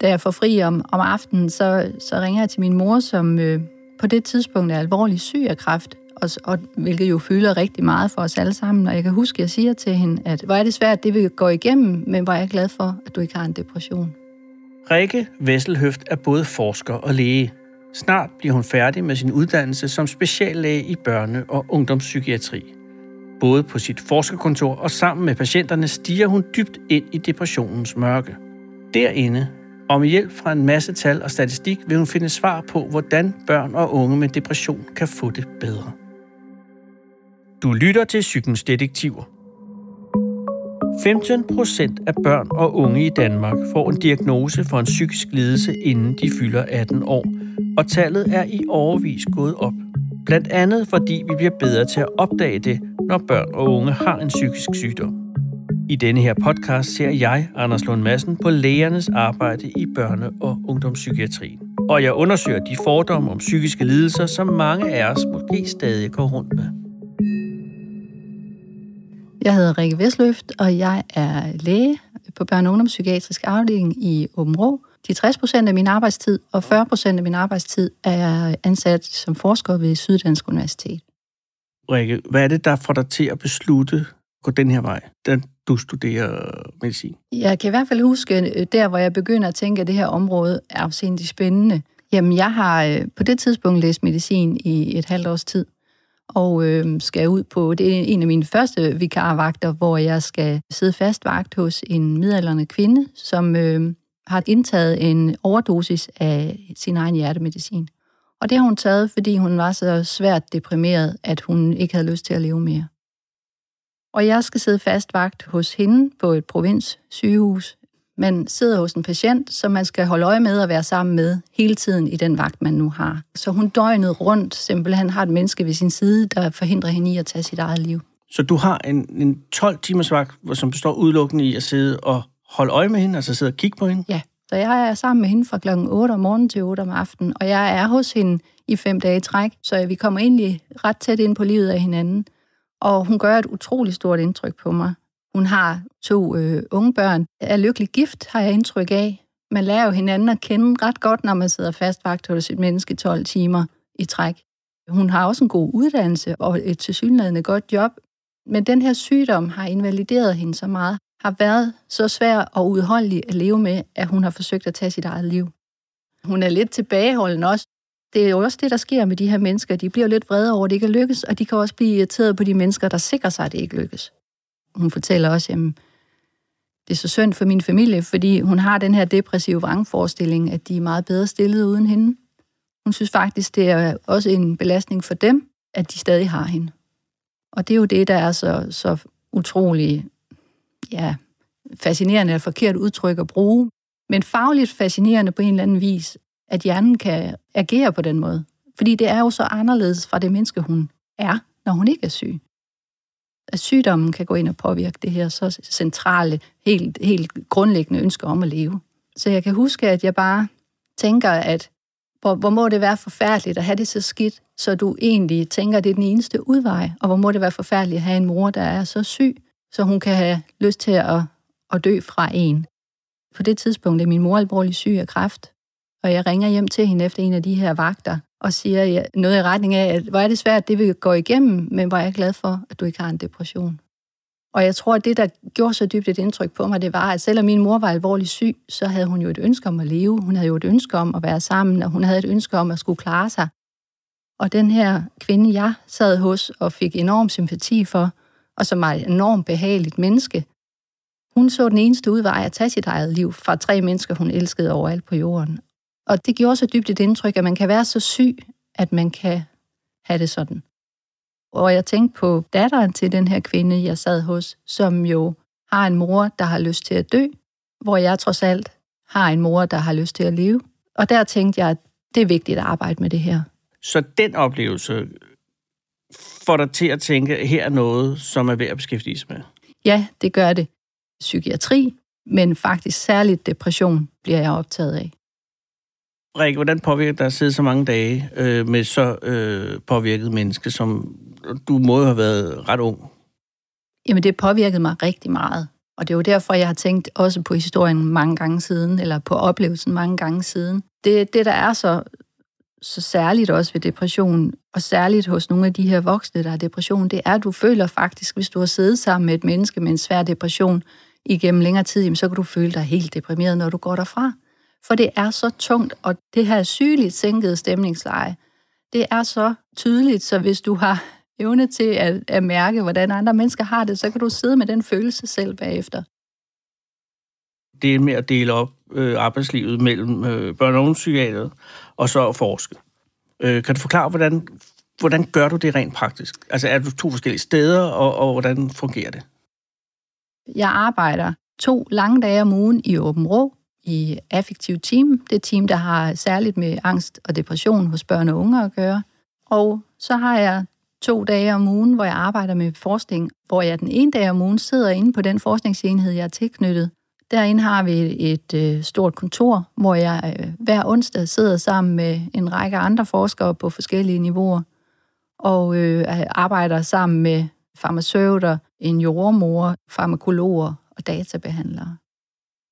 Da jeg får fri om, om aftenen, så, så ringer jeg til min mor, som øh, på det tidspunkt er alvorligt syg af kræft, og, og, hvilket jo fylder rigtig meget for os alle sammen. Og jeg kan huske, at jeg siger til hende, at hvor er det svært, det vi går igennem, men hvor er jeg glad for, at du ikke har en depression. Rikke Vesselhøft er både forsker og læge. Snart bliver hun færdig med sin uddannelse som speciallæge i børne- og ungdomspsykiatri. Både på sit forskerkontor og sammen med patienterne stiger hun dybt ind i depressionens mørke. Derinde, og med hjælp fra en masse tal og statistik, vil hun finde svar på, hvordan børn og unge med depression kan få det bedre. Du lytter til Psykens Detektiver. 15 procent af børn og unge i Danmark får en diagnose for en psykisk lidelse, inden de fylder 18 år, og tallet er i overvis gået op. Blandt andet fordi vi bliver bedre til at opdage det, når børn og unge har en psykisk sygdom. I denne her podcast ser jeg, Anders Lund Madsen, på lægernes arbejde i børne- og ungdomspsykiatrien. Og jeg undersøger de fordomme om psykiske lidelser, som mange af os måske stadig går rundt med. Jeg hedder Rikke Vestløft, og jeg er læge på børne- og ungdomspsykiatrisk afdeling i Åben Rå. De 60 procent af min arbejdstid og 40 procent af min arbejdstid er ansat som forsker ved Syddansk Universitet. Rikke, hvad er det, der får dig til at beslutte at gå den her vej, da du studerer medicin? Jeg kan i hvert fald huske, øh, der hvor jeg begynder at tænke, at det her område er afsindig spændende. Jamen, jeg har øh, på det tidspunkt læst medicin i et halvt års tid, og øh, skal ud på, det er en af mine første vikarvagter, hvor jeg skal sidde fast vagt hos en midalderne kvinde, som øh, har indtaget en overdosis af sin egen hjertemedicin. Og det har hun taget, fordi hun var så svært deprimeret, at hun ikke havde lyst til at leve mere. Og jeg skal sidde fast vagt hos hende på et provinssygehus. Man sidder hos en patient, som man skal holde øje med og være sammen med hele tiden i den vagt, man nu har. Så hun døgnet rundt simpelthen har et menneske ved sin side, der forhindrer hende i at tage sit eget liv. Så du har en, en 12-timers vagt, som består udelukkende i at sidde og holde øje med hende, altså sidde og kigge på hende? Ja, så jeg er sammen med hende fra klokken 8 om morgenen til 8 om aftenen, og jeg er hos hende i fem dage i træk, så vi kommer egentlig ret tæt ind på livet af hinanden. Og hun gør et utroligt stort indtryk på mig. Hun har to øh, unge børn, er lykkelig gift, har jeg indtryk af. Man lærer jo hinanden at kende ret godt, når man sidder fastvagt hos et menneske 12 timer i træk. Hun har også en god uddannelse og et tilsyneladende godt job, men den her sygdom har invalideret hende så meget, har været så svær og udholdelig at leve med, at hun har forsøgt at tage sit eget liv. Hun er lidt tilbageholden også. Det er jo også det, der sker med de her mennesker. De bliver lidt vrede over, at det ikke lykkes, og de kan også blive irriteret på de mennesker, der sikrer sig, at det ikke lykkes. Hun fortæller også, at det er så synd for min familie, fordi hun har den her depressive vrangforestilling, at de er meget bedre stillet uden hende. Hun synes faktisk, det er også en belastning for dem, at de stadig har hende. Og det er jo det, der er så, så utrolig ja, fascinerende og forkert udtryk at bruge, men fagligt fascinerende på en eller anden vis, at hjernen kan agere på den måde. Fordi det er jo så anderledes fra det menneske, hun er, når hun ikke er syg. At sygdommen kan gå ind og påvirke det her så centrale, helt, helt grundlæggende ønske om at leve. Så jeg kan huske, at jeg bare tænker, at hvor, hvor må det være forfærdeligt at have det så skidt, så du egentlig tænker, at det er den eneste udvej, og hvor må det være forfærdeligt at have en mor, der er så syg, så hun kan have lyst til at, at dø fra en. På det tidspunkt er min mor alvorligt syg af kræft, og jeg ringer hjem til hende efter en af de her vagter, og siger noget i retning af, at hvor er det svært, det vi går igennem, men hvor er jeg glad for, at du ikke har en depression. Og jeg tror, at det, der gjorde så dybt et indtryk på mig, det var, at selvom min mor var alvorligt syg, så havde hun jo et ønske om at leve. Hun havde jo et ønske om at være sammen, og hun havde et ønske om at skulle klare sig. Og den her kvinde, jeg sad hos og fik enorm sympati for, og som var et enormt behageligt menneske, hun så den eneste udvej at tage sit eget liv fra tre mennesker, hun elskede overalt på jorden. Og det gjorde så dybt et indtryk, at man kan være så syg, at man kan have det sådan. Og jeg tænkte på datteren til den her kvinde, jeg sad hos, som jo har en mor, der har lyst til at dø, hvor jeg trods alt har en mor, der har lyst til at leve. Og der tænkte jeg, at det er vigtigt at arbejde med det her. Så den oplevelse får dig til at tænke, at her er noget, som er værd at beskæftige sig med? Ja, det gør det. Psykiatri, men faktisk særligt depression bliver jeg optaget af. Rikke, hvordan påvirker det at sidde så mange dage øh, med så øh, påvirket menneske, som du må have været ret ung? Jamen, det påvirkede mig rigtig meget. Og det er jo derfor, jeg har tænkt også på historien mange gange siden, eller på oplevelsen mange gange siden. Det, det der er så, så særligt også ved depression, og særligt hos nogle af de her voksne, der har depression, det er, at du føler faktisk, hvis du har siddet sammen med et menneske med en svær depression igennem længere tid, så kan du føle dig helt deprimeret, når du går derfra. For det er så tungt, og det her sygeligt sænkede stemningsleje, det er så tydeligt, så hvis du har evne til at, at mærke, hvordan andre mennesker har det, så kan du sidde med den følelse selv bagefter. Det er med at dele op øh, arbejdslivet mellem øh, børn- og ungdomspsykiater og så forske. Øh, kan du forklare, hvordan, hvordan gør du det rent praktisk? Altså er du to forskellige steder, og, og hvordan fungerer det? Jeg arbejder to lange dage om ugen i Åben Rå, i affektive team. Det team, der har særligt med angst og depression hos børn og unge at gøre. Og så har jeg to dage om ugen, hvor jeg arbejder med forskning, hvor jeg den ene dag om ugen sidder inde på den forskningsenhed, jeg er tilknyttet. Derinde har vi et, et øh, stort kontor, hvor jeg øh, hver onsdag sidder sammen med en række andre forskere på forskellige niveauer, og øh, arbejder sammen med farmaceuter, en jordmor, farmakologer og databehandlere.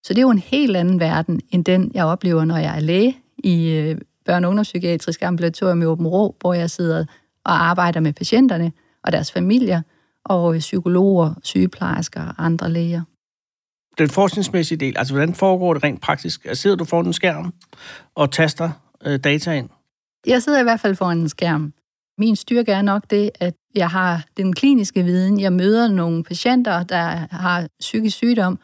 Så det er jo en helt anden verden, end den, jeg oplever, når jeg er læge i øh, børne- og ungdomspsykiatrisk ambulatorium i Åben Rå, hvor jeg sidder og arbejder med patienterne og deres familier, og psykologer, sygeplejersker og andre læger. Den forskningsmæssige del, altså hvordan foregår det rent praktisk? Altså, sidder du foran en skærm og taster øh, data ind? Jeg sidder i hvert fald foran en skærm. Min styrke er nok det, at jeg har den kliniske viden. Jeg møder nogle patienter, der har psykisk sygdom,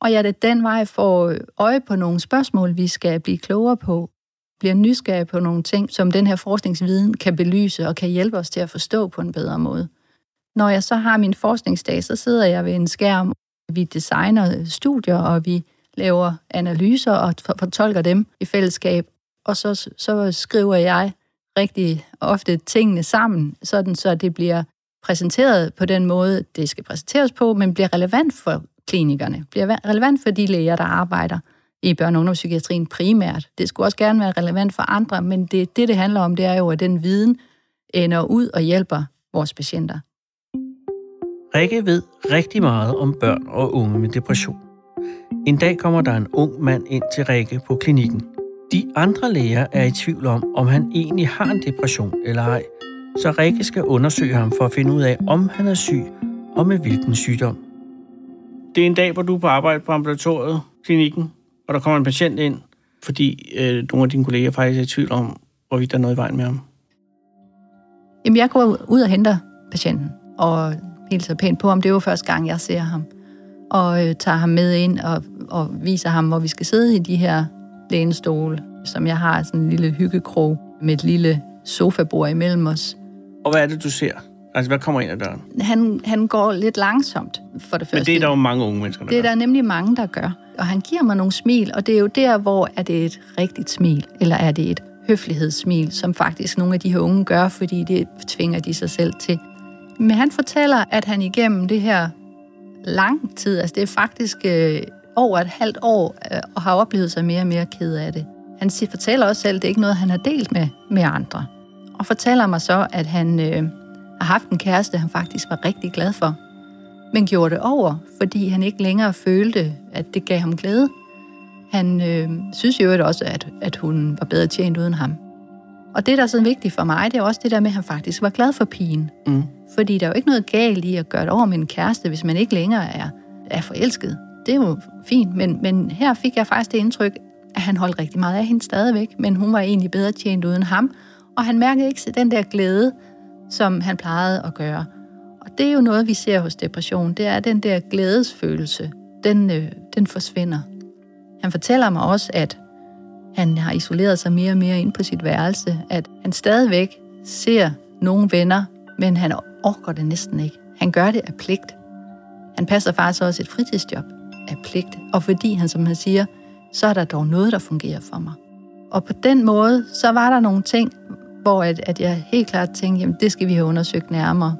og jeg det den vej får øh, øje på nogle spørgsmål, vi skal blive klogere på, bliver nysgerrig på nogle ting, som den her forskningsviden kan belyse og kan hjælpe os til at forstå på en bedre måde. Når jeg så har min forskningsdag, så sidder jeg ved en skærm. Vi designer øh, studier, og vi laver analyser og fortolker dem i fællesskab. Og så, så skriver jeg rigtig ofte tingene sammen, sådan så det bliver præsenteret på den måde, det skal præsenteres på, men bliver relevant for klinikerne, bliver relevant for de læger, der arbejder i børne- og ungdomspsykiatrien primært. Det skulle også gerne være relevant for andre, men det, det, det handler om, det er jo, at den viden ender ud og hjælper vores patienter. Rikke ved rigtig meget om børn og unge med depression. En dag kommer der en ung mand ind til Rikke på klinikken. De andre læger er i tvivl om, om han egentlig har en depression eller ej, så Rikke skal undersøge ham for at finde ud af, om han er syg og med hvilken sygdom. Det er en dag, hvor du er på arbejde på ambulatoriet, klinikken, og der kommer en patient ind, fordi øh, nogle af dine kolleger faktisk er i tvivl om, hvorvidt der er noget i vejen med ham? Jamen, jeg går ud og henter patienten, og hilser pænt på ham. Det er jo første gang, jeg ser ham. Og øh, tager ham med ind og, og viser ham, hvor vi skal sidde i de her lænestole, som jeg har sådan en lille hyggekrog med et lille sofabord imellem os. Og hvad er det, du ser? Altså, hvad kommer ind ad døren? Han, han går lidt langsomt, for det første. Men det er der jo mange unge mennesker, der Det er der nemlig mange, der gør. Og han giver mig nogle smil, og det er jo der, hvor er det et rigtigt smil, eller er det et høflighedssmil, som faktisk nogle af de her unge gør, fordi det tvinger de sig selv til. Men han fortæller, at han igennem det her lang tid, altså det er faktisk øh, over et halvt år, øh, og har oplevet sig mere og mere ked af det. Han siger, fortæller også selv, at det er ikke noget, han har delt med, med andre. Og fortæller mig så, at han øh, har haft en kæreste, han faktisk var rigtig glad for, men gjorde det over, fordi han ikke længere følte, at det gav ham glæde. Han øh, synes jo også, at, at hun var bedre tjent uden ham. Og det, der er så vigtigt for mig, det er også det der med, at han faktisk var glad for pigen. Mm. Fordi der er jo ikke noget galt i at gøre det over med en kæreste, hvis man ikke længere er, er forelsket. Det er jo fint, men, men her fik jeg faktisk det indtryk, at han holdt rigtig meget af hende stadigvæk, men hun var egentlig bedre tjent uden ham, og han mærkede ikke den der glæde, som han plejede at gøre. Og det er jo noget, vi ser hos depression, det er at den der glædesfølelse, den, øh, den forsvinder. Han fortæller mig også, at han har isoleret sig mere og mere ind på sit værelse, at han stadigvæk ser nogle venner, men han orker det næsten ikke. Han gør det af pligt. Han passer faktisk også et fritidsjob af pligt, og fordi han, som han siger, så er der dog noget, der fungerer for mig. Og på den måde, så var der nogle ting, hvor at, at jeg helt klart tænkte, jamen det skal vi have undersøgt nærmere.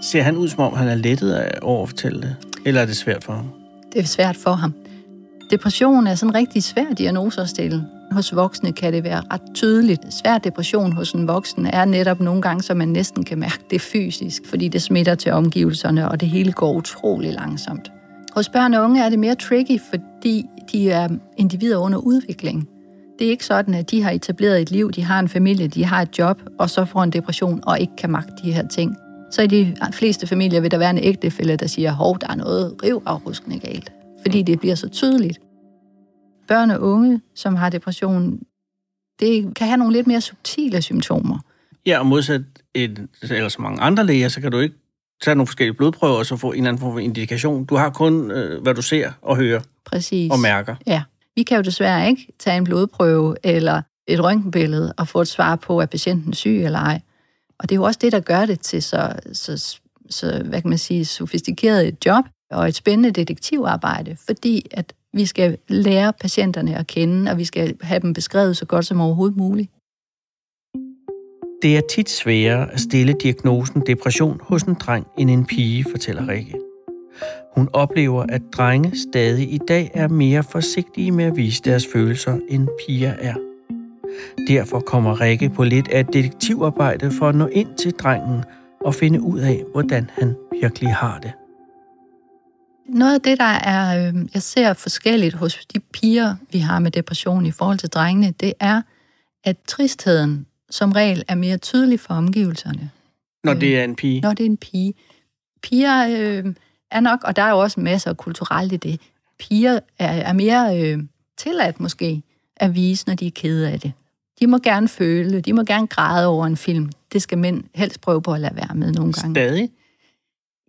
Ser han ud, som om han er lettet af over at fortælle det? Eller er det svært for ham? Det er svært for ham. Depression er sådan en rigtig svær diagnose at stille. Hos voksne kan det være ret tydeligt. Svær depression hos en voksen er netop nogle gange, så man næsten kan mærke det fysisk, fordi det smitter til omgivelserne, og det hele går utrolig langsomt. Hos børn og unge er det mere tricky, fordi de er individer under udvikling. Det er ikke sådan, at de har etableret et liv, de har en familie, de har et job, og så får en depression og ikke kan magte de her ting. Så i de fleste familier vil der være en ægtefælle, der siger, hov, der er noget rivafruskende galt. Fordi det bliver så tydeligt. Børn og unge, som har depression, det kan have nogle lidt mere subtile symptomer. Ja, og modsat et, eller så mange andre læger, så kan du ikke tage nogle forskellige blodprøver og så få en eller anden form for indikation. Du har kun, øh, hvad du ser og hører Præcis. og mærker. Ja. Vi kan jo desværre ikke tage en blodprøve eller et røntgenbillede og få et svar på, at patienten er syg eller ej. Og det er jo også det, der gør det til så, så, så hvad kan man sige, sofistikeret et job og et spændende detektivarbejde, fordi at vi skal lære patienterne at kende, og vi skal have dem beskrevet så godt som overhovedet muligt. Det er tit sværere at stille diagnosen depression hos en dreng end en pige, fortæller Rikke. Hun oplever, at drenge stadig i dag er mere forsigtige med at vise deres følelser, end piger er. Derfor kommer Rikke på lidt af et detektivarbejde for at nå ind til drengen og finde ud af, hvordan han virkelig har det. Noget af det, der er, øh, jeg ser forskelligt hos de piger, vi har med depression i forhold til drengene, det er, at tristheden som regel er mere tydelig for omgivelserne. Når det er en pige? Når det er en pige. Piger øh, er nok, og der er jo også masser af kulturelt i det, piger er, er mere øh, tilladt måske at vise, når de er kede af det. De må gerne føle, de må gerne græde over en film. Det skal mænd helst prøve på at lade være med nogle gange. Stadig?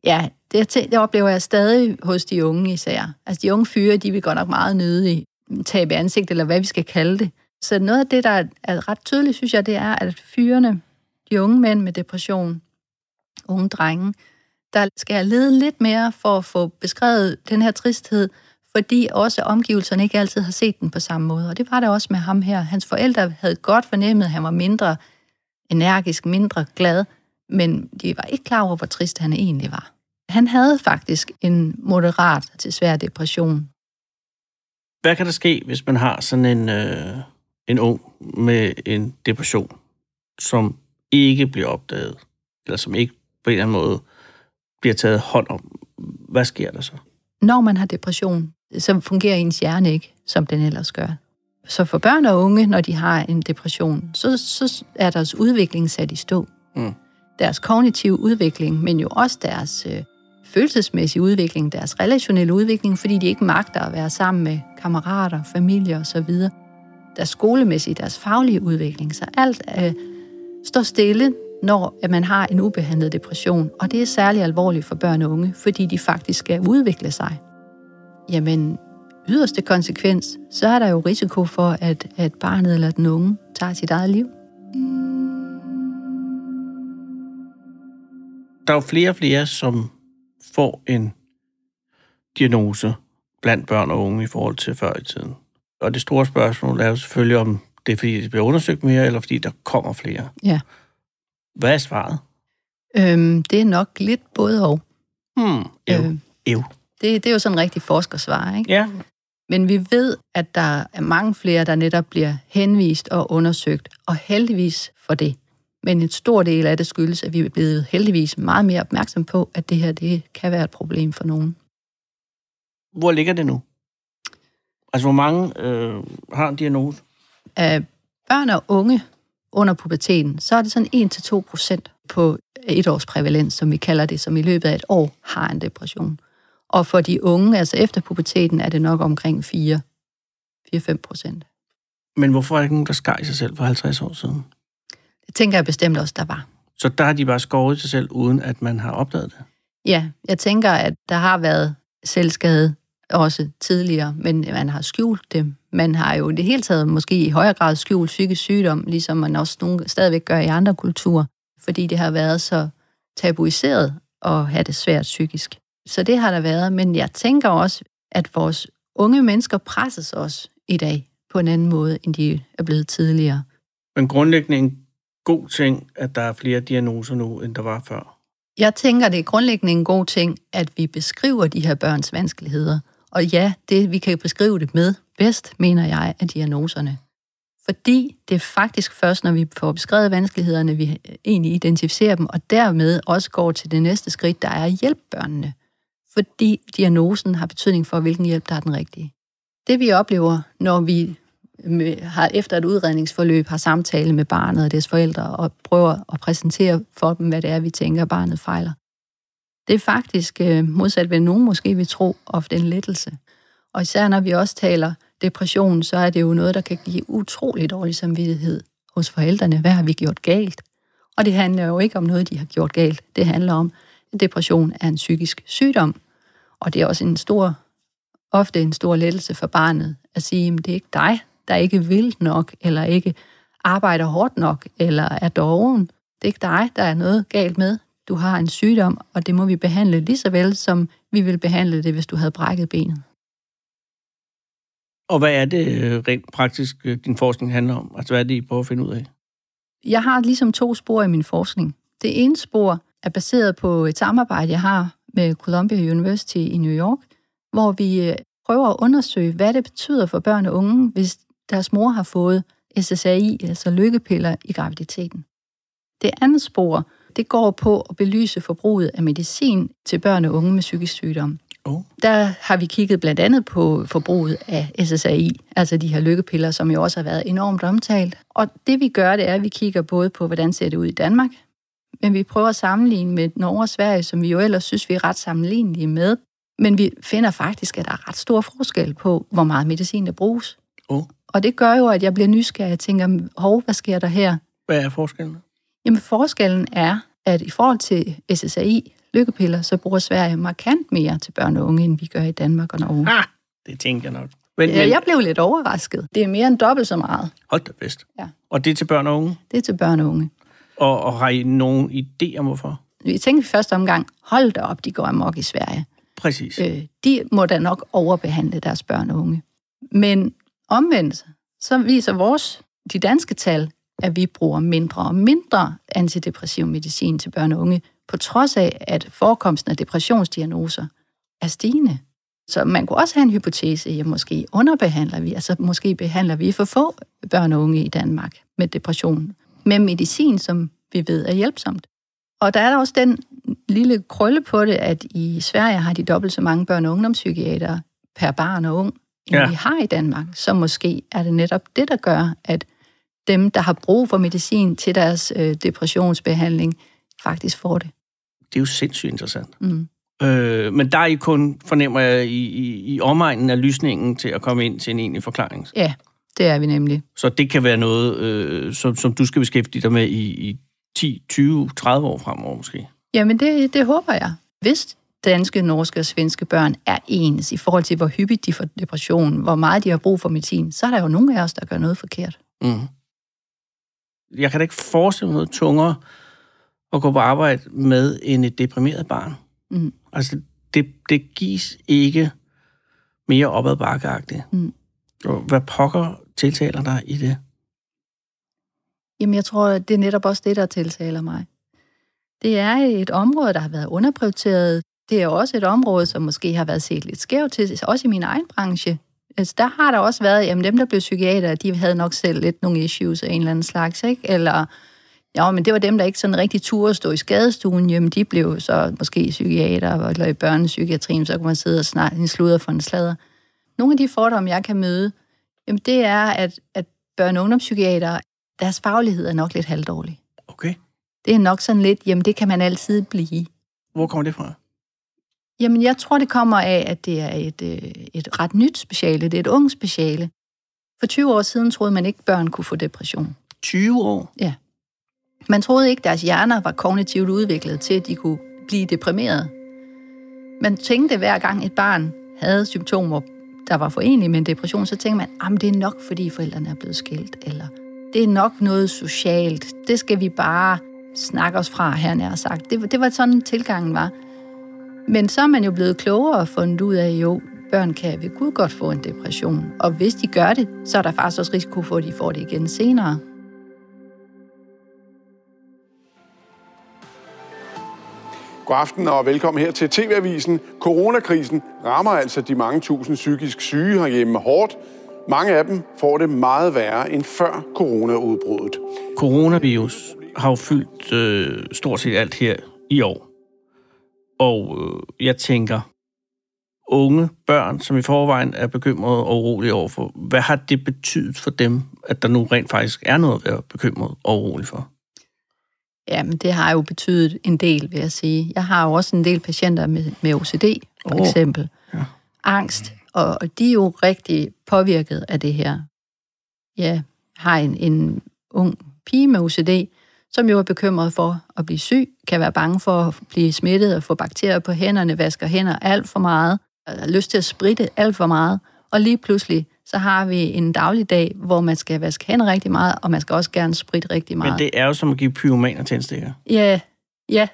Ja, det, det oplever jeg stadig hos de unge især. Altså de unge fyre, de vil godt nok meget nøde tabe ansigt, eller hvad vi skal kalde det. Så noget af det, der er ret tydeligt, synes jeg, det er, at fyrene, de unge mænd med depression, unge drenge, der skal jeg lede lidt mere for at få beskrevet den her tristhed, fordi også omgivelserne ikke altid har set den på samme måde. Og det var det også med ham her. Hans forældre havde godt fornemmet, at han var mindre energisk, mindre glad, men de var ikke klar over, hvor trist han egentlig var. Han havde faktisk en moderat til svær depression. Hvad kan der ske, hvis man har sådan en, øh, en ung med en depression, som ikke bliver opdaget, eller som ikke på en eller anden måde bliver taget hånd om? Hvad sker der så? Når man har depression, så fungerer ens hjerne ikke, som den ellers gør. Så for børn og unge, når de har en depression, så, så er deres udvikling sat i stå. Mm. Deres kognitive udvikling, men jo også deres øh, følelsesmæssige udvikling, deres relationelle udvikling, fordi de ikke magter at være sammen med kammerater, familie osv. Deres skolemæssige, deres faglige udvikling. Så alt øh, står stille, når at man har en ubehandlet depression. Og det er særlig alvorligt for børn og unge, fordi de faktisk skal udvikle sig. Jamen, yderste konsekvens, så er der jo risiko for, at, at barnet eller den unge tager sit eget liv. Der er jo flere og flere, som får en diagnose blandt børn og unge i forhold til før i tiden. Og det store spørgsmål er jo selvfølgelig, om det er, fordi det bliver undersøgt mere, eller fordi der kommer flere. Ja. Hvad er svaret? Øhm, det er nok lidt både og. Hmm, ev. Øh, ev. Det, det er jo sådan en rigtig forskersvar, ikke? Ja. Men vi ved, at der er mange flere, der netop bliver henvist og undersøgt, og heldigvis for det. Men en stor del af det skyldes, at vi er blevet heldigvis meget mere opmærksom på, at det her det kan være et problem for nogen. Hvor ligger det nu? Altså, hvor mange øh, har en diagnose? Af børn og unge under puberteten, så er det sådan 1-2 procent på et års prævalens, som vi kalder det, som i løbet af et år har en depression. Og for de unge, altså efter puberteten, er det nok omkring 4-5 procent. Men hvorfor er der ikke nogen, der skar i sig selv for 50 år siden? Det tænker jeg bestemt også, der var. Så der har de bare skåret sig selv, uden at man har opdaget det? Ja, jeg tænker, at der har været selvskade også tidligere, men man har skjult det. Man har jo det hele taget måske i højere grad skjult psykisk sygdom, ligesom man også nogle, stadigvæk gør i andre kulturer, fordi det har været så tabuiseret at have det svært psykisk. Så det har der været, men jeg tænker også, at vores unge mennesker presses også i dag på en anden måde, end de er blevet tidligere. Men grundlæggende en god ting, at der er flere diagnoser nu, end der var før? Jeg tænker, det er grundlæggende en god ting, at vi beskriver de her børns vanskeligheder. Og ja, det vi kan beskrive det med bedst, mener jeg, er diagnoserne. Fordi det er faktisk først, når vi får beskrevet vanskelighederne, vi egentlig identificerer dem, og dermed også går til det næste skridt, der er at hjælpe børnene. fordi diagnosen har betydning for, hvilken hjælp, der er den rigtige. Det vi oplever, når vi har efter et udredningsforløb har samtale med barnet og dets forældre og prøver at præsentere for dem, hvad det er, vi tænker, barnet fejler. Det er faktisk, øh, modsat hvad nogen måske vil tro, ofte en lettelse. Og især når vi også taler depression, så er det jo noget, der kan give utrolig dårlig samvittighed hos forældrene. Hvad har vi gjort galt? Og det handler jo ikke om noget, de har gjort galt. Det handler om, at depression er en psykisk sygdom. Og det er også en stor, ofte en stor lettelse for barnet at sige, at det er ikke dig, der ikke vil nok, eller ikke arbejder hårdt nok, eller er doven. Det er ikke dig, der er noget galt med. Du har en sygdom, og det må vi behandle lige så vel, som vi vil behandle det, hvis du havde brækket benet. Og hvad er det øh, rent praktisk, øh, din forskning handler om? Altså, hvad er det, I prøver at finde ud af? Jeg har ligesom to spor i min forskning. Det ene spor er baseret på et samarbejde, jeg har med Columbia University i New York, hvor vi øh, prøver at undersøge, hvad det betyder for børn og unge, hvis deres mor har fået SSRI, altså lykkepiller, i graviditeten. Det andet spor, det går på at belyse forbruget af medicin til børn og unge med psykisk sygdom. Oh. Der har vi kigget blandt andet på forbruget af SSRI, altså de her lykkepiller, som jo også har været enormt omtalt. Og det vi gør, det er, at vi kigger både på, hvordan ser det ud i Danmark, men vi prøver at sammenligne med Norge og Sverige, som vi jo ellers synes, vi er ret sammenlignelige med. Men vi finder faktisk, at der er ret stor forskel på, hvor meget medicin der bruges. Oh. Og det gør jo, at jeg bliver nysgerrig og tænker, hov, hvad sker der her? Hvad er forskellen? Jamen forskellen er, at i forhold til SSRI, lykkepiller, så bruger Sverige markant mere til børn og unge, end vi gør i Danmark og Norge. Ah, det tænker jeg nok. Men, men... Jeg blev lidt overrasket. Det er mere end dobbelt så meget. Hold da bedst. Ja. Og det er til børn og unge? Det er til børn og unge. Og, og har I nogen idé om hvorfor? Vi tænkte i første omgang, hold da op, de går amok i Sverige. Præcis. Øh, de må da nok overbehandle deres børn og unge. Men omvendt, så viser vores, de danske tal, at vi bruger mindre og mindre antidepressiv medicin til børn og unge, på trods af, at forekomsten af depressionsdiagnoser er stigende. Så man kunne også have en hypotese, at måske underbehandler vi, altså måske behandler vi for få børn og unge i Danmark med depression, med medicin, som vi ved er hjælpsomt. Og der er også den lille krølle på det, at i Sverige har de dobbelt så mange børn- og ungdomspsykiater per barn og ung, end ja. vi har i Danmark. Så måske er det netop det, der gør, at dem, der har brug for medicin til deres øh, depressionsbehandling, faktisk får det. Det er jo sindssygt interessant. Mm. Øh, men der er I kun, fornemmer jeg, i, i, i omegnen af lysningen til at komme ind til en egentlig forklaring. Ja, det er vi nemlig. Så det kan være noget, øh, som, som du skal beskæftige dig med i, i 10, 20, 30 år fremover måske? Jamen, det, det håber jeg. Hvis danske, norske og svenske børn er ens i forhold til, hvor hyppigt de får depression, hvor meget de har brug for medicin, så er der jo nogle af os, der gør noget forkert. Mm. Jeg kan da ikke forestille mig noget tungere at gå på arbejde med end et deprimeret barn. Mm. Altså, det, det gives ikke mere opad bakkeagtigt. Mm. Hvad pokker tiltaler dig i det? Jamen, jeg tror, det er netop også det, der tiltaler mig. Det er et område, der har været underprioriteret. Det er også et område, som måske har været set lidt skævt til, også i min egen branche. Altså, der har der også været, jamen dem, der blev psykiater, de havde nok selv lidt nogle issues af en eller anden slags, ikke? Eller, ja, men det var dem, der ikke sådan rigtig turde at stå i skadestuen, jamen de blev så måske psykiater, eller i børnepsykiatrien, så kunne man sidde og snakke sludder for en slader. Nogle af de fordomme, jeg kan møde, jamen det er, at, at børne- og ungdomspsykiater, deres faglighed er nok lidt halvdårlig. Okay. Det er nok sådan lidt, jamen det kan man altid blive. Hvor kommer det fra? Jamen, jeg tror, det kommer af, at det er et, øh, et ret nyt speciale. Det er et ung speciale. For 20 år siden troede man ikke, at børn kunne få depression. 20 år? Ja. Man troede ikke, at deres hjerner var kognitivt udviklet til, at de kunne blive deprimeret. Man tænkte hver gang et barn havde symptomer, der var forenlige med en depression, så tænkte man, at det er nok, fordi forældrene er blevet skilt, eller det er nok noget socialt. Det skal vi bare snakke os fra, her nær sagt. Det, det var sådan, tilgangen var. Men så er man jo blevet klogere og fundet ud af, jo, børn kan ved Gud godt få en depression. Og hvis de gør det, så er der faktisk også risiko for, at de får det igen senere. God aften og velkommen her til TV-avisen. Coronakrisen rammer altså de mange tusind psykisk syge herhjemme hårdt. Mange af dem får det meget værre end før coronaudbruddet. Coronavirus har jo fyldt øh, stort set alt her i år. Og øh, jeg tænker, unge børn, som i forvejen er bekymrede og urolige overfor. Hvad har det betydet for dem, at der nu rent faktisk er noget at være bekymret og urolig for? Jamen, det har jo betydet en del, vil jeg sige. Jeg har jo også en del patienter med, med OCD, for oh. eksempel. Ja. Angst, og, og de er jo rigtig påvirket af det her. Jeg har en, en ung pige med OCD, som jo er bekymret for at blive syg, kan være bange for at blive smittet og få bakterier på hænderne, vasker hænder alt for meget, har lyst til at spritte alt for meget, og lige pludselig så har vi en dagligdag, hvor man skal vaske hænder rigtig meget, og man skal også gerne spritte rigtig meget. Men det er jo som at give pyromaner tændstikker. Ja, ja.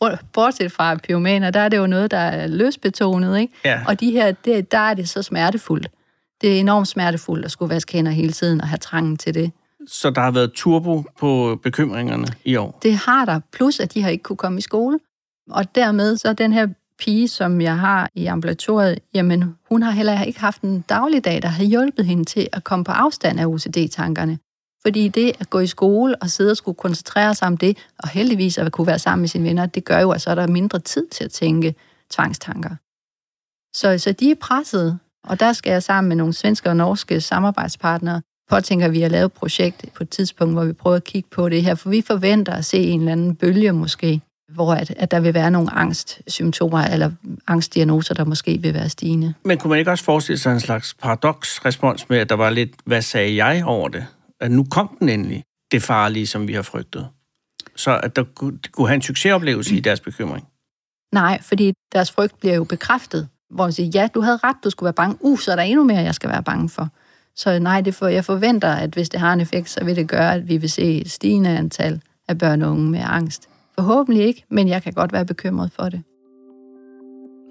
Bortset fra pyromaner, der er det jo noget, der er løsbetonet, ikke? Ja. Og de her, det, der er det så smertefuldt. Det er enormt smertefuldt at skulle vaske hænder hele tiden og have trangen til det. Så der har været turbo på bekymringerne i år? Det har der, plus at de har ikke kunne komme i skole. Og dermed så den her pige, som jeg har i ambulatoriet, jamen hun har heller ikke haft en dagligdag, der har hjulpet hende til at komme på afstand af OCD-tankerne. Fordi det at gå i skole og sidde og skulle koncentrere sig om det, og heldigvis at kunne være sammen med sine venner, det gør jo, at så er der mindre tid til at tænke tvangstanker. Så, så de er presset, og der skal jeg sammen med nogle svenske og norske samarbejdspartnere påtænker vi at lave et projekt på et tidspunkt, hvor vi prøver at kigge på det her, for vi forventer at se en eller anden bølge måske, hvor at, at der vil være nogle angstsymptomer eller angstdiagnoser, der måske vil være stigende. Men kunne man ikke også forestille sig en slags paradox-respons med, at der var lidt, hvad sagde jeg over det? At nu kom den endelig, det farlige, som vi har frygtet. Så at der kunne, kunne have en succesoplevelse i deres bekymring. Nej, fordi deres frygt bliver jo bekræftet, hvor man siger, ja, du havde ret, du skulle være bange. Uh, så er der endnu mere, jeg skal være bange for. Så nej, det for, jeg forventer, at hvis det har en effekt, så vil det gøre, at vi vil se et stigende antal af børn og unge med angst. Forhåbentlig ikke, men jeg kan godt være bekymret for det.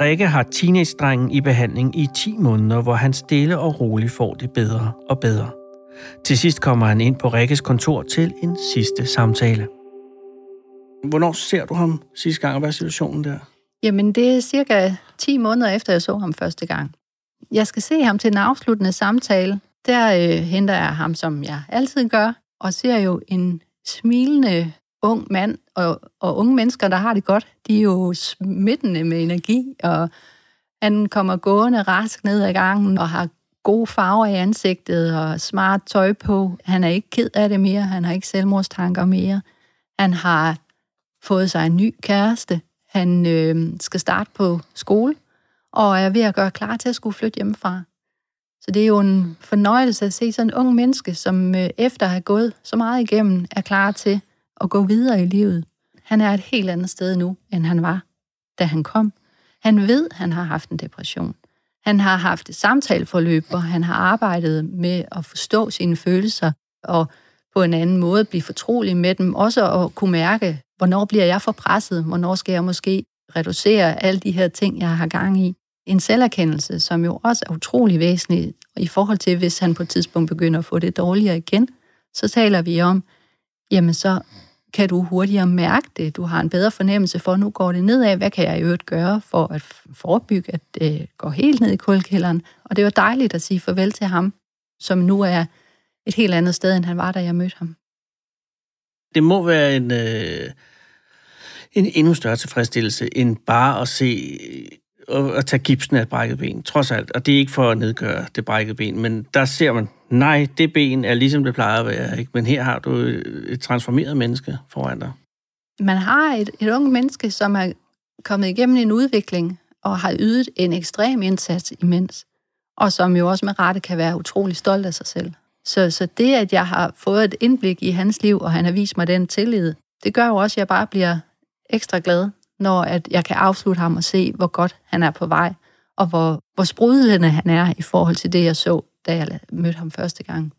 Rikke har teenage-drengen i behandling i 10 måneder, hvor han stille og roligt får det bedre og bedre. Til sidst kommer han ind på Rikkes kontor til en sidste samtale. Hvornår ser du ham sidste gang, og hvad er situationen der? Jamen, det er cirka 10 måneder efter, jeg så ham første gang. Jeg skal se ham til en afsluttende samtale. Der øh, henter jeg ham, som jeg altid gør, og ser jo en smilende ung mand, og, og unge mennesker, der har det godt, de er jo smittende med energi, og han kommer gående rask ned ad gangen og har gode farver i ansigtet og smart tøj på. Han er ikke ked af det mere, han har ikke selvmordstanker mere. Han har fået sig en ny kæreste. Han øh, skal starte på skole, og er ved at gøre klar til at skulle flytte hjemmefra. Så det er jo en fornøjelse at se sådan en ung menneske, som øh, efter at have gået så meget igennem, er klar til at gå videre i livet. Han er et helt andet sted nu, end han var, da han kom. Han ved, at han har haft en depression. Han har haft et samtaleforløb, hvor han har arbejdet med at forstå sine følelser og på en anden måde blive fortrolig med dem. Også at kunne mærke, hvornår bliver jeg for presset? Hvornår skal jeg måske reducere alle de her ting, jeg har gang i? En selverkendelse, som jo også er utrolig væsentlig i forhold til, hvis han på et tidspunkt begynder at få det dårligere igen, så taler vi om, jamen så kan du hurtigere mærke det. Du har en bedre fornemmelse for, nu går det nedad. Hvad kan jeg i øvrigt gøre for at forebygge, at det går helt ned i kulkælderen? Og det var dejligt at sige farvel til ham, som nu er et helt andet sted, end han var, da jeg mødte ham. Det må være en, øh, en endnu større tilfredsstillelse, end bare at se at tage gipsen af et brækket ben, trods alt. Og det er ikke for at nedgøre det brækkede ben, men der ser man, nej, det ben er ligesom det plejer at være, ikke? men her har du et transformeret menneske foran dig. Man har et, et ungt menneske, som er kommet igennem en udvikling og har ydet en ekstrem indsats imens, og som jo også med rette kan være utrolig stolt af sig selv. Så, så det, at jeg har fået et indblik i hans liv, og han har vist mig den tillid, det gør jo også, at jeg bare bliver ekstra glad, når at jeg kan afslutte ham og se, hvor godt han er på vej, og hvor, hvor sprudlende han er i forhold til det, jeg så, da jeg mødte ham første gang.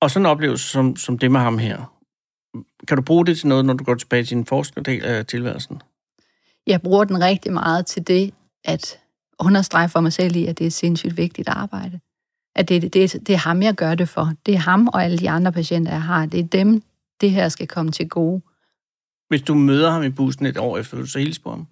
Og sådan en oplevelse som, som det med ham her, kan du bruge det til noget, når du går tilbage til din forskerdel af tilværelsen? Jeg bruger den rigtig meget til det, at understrege for mig selv i, at det er et sindssygt vigtigt arbejde. At det, det, det, det er ham, jeg gør det for. Det er ham og alle de andre patienter, jeg har. Det er dem, det her skal komme til gode. Hvis du møder ham i bussen et år efter, vil du så hilse på ham?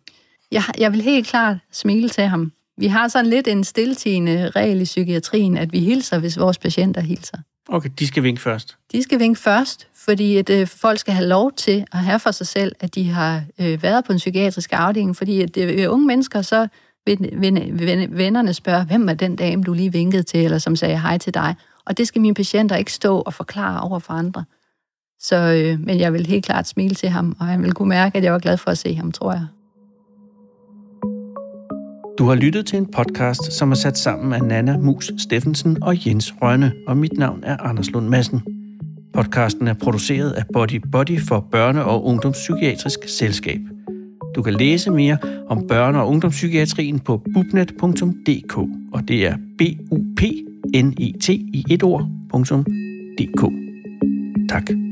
Jeg, jeg vil helt klart smile til ham. Vi har sådan lidt en stiltigende regel i psykiatrien, at vi hilser, hvis vores patienter hilser. Okay, de skal vinke først? De skal vinke først, fordi at, øh, folk skal have lov til at have for sig selv, at de har øh, været på en psykiatrisk afdeling, fordi at det, øh, unge mennesker, så vennerne spørger, hvem er den dame, du lige vinkede til, eller som sagde hej til dig. Og det skal mine patienter ikke stå og forklare over for andre. Så, øh, men jeg vil helt klart smile til ham, og han vil kunne mærke, at jeg var glad for at se ham, tror jeg. Du har lyttet til en podcast, som er sat sammen af Nana Mus Steffensen og Jens Rønne, og mit navn er Anders Lund Madsen. Podcasten er produceret af Body Body for Børne- og Ungdomspsykiatrisk Selskab. Du kan læse mere om børne- og ungdomspsykiatrien på bubnet.dk, og det er b u p n e t i et ord.dk. Tak.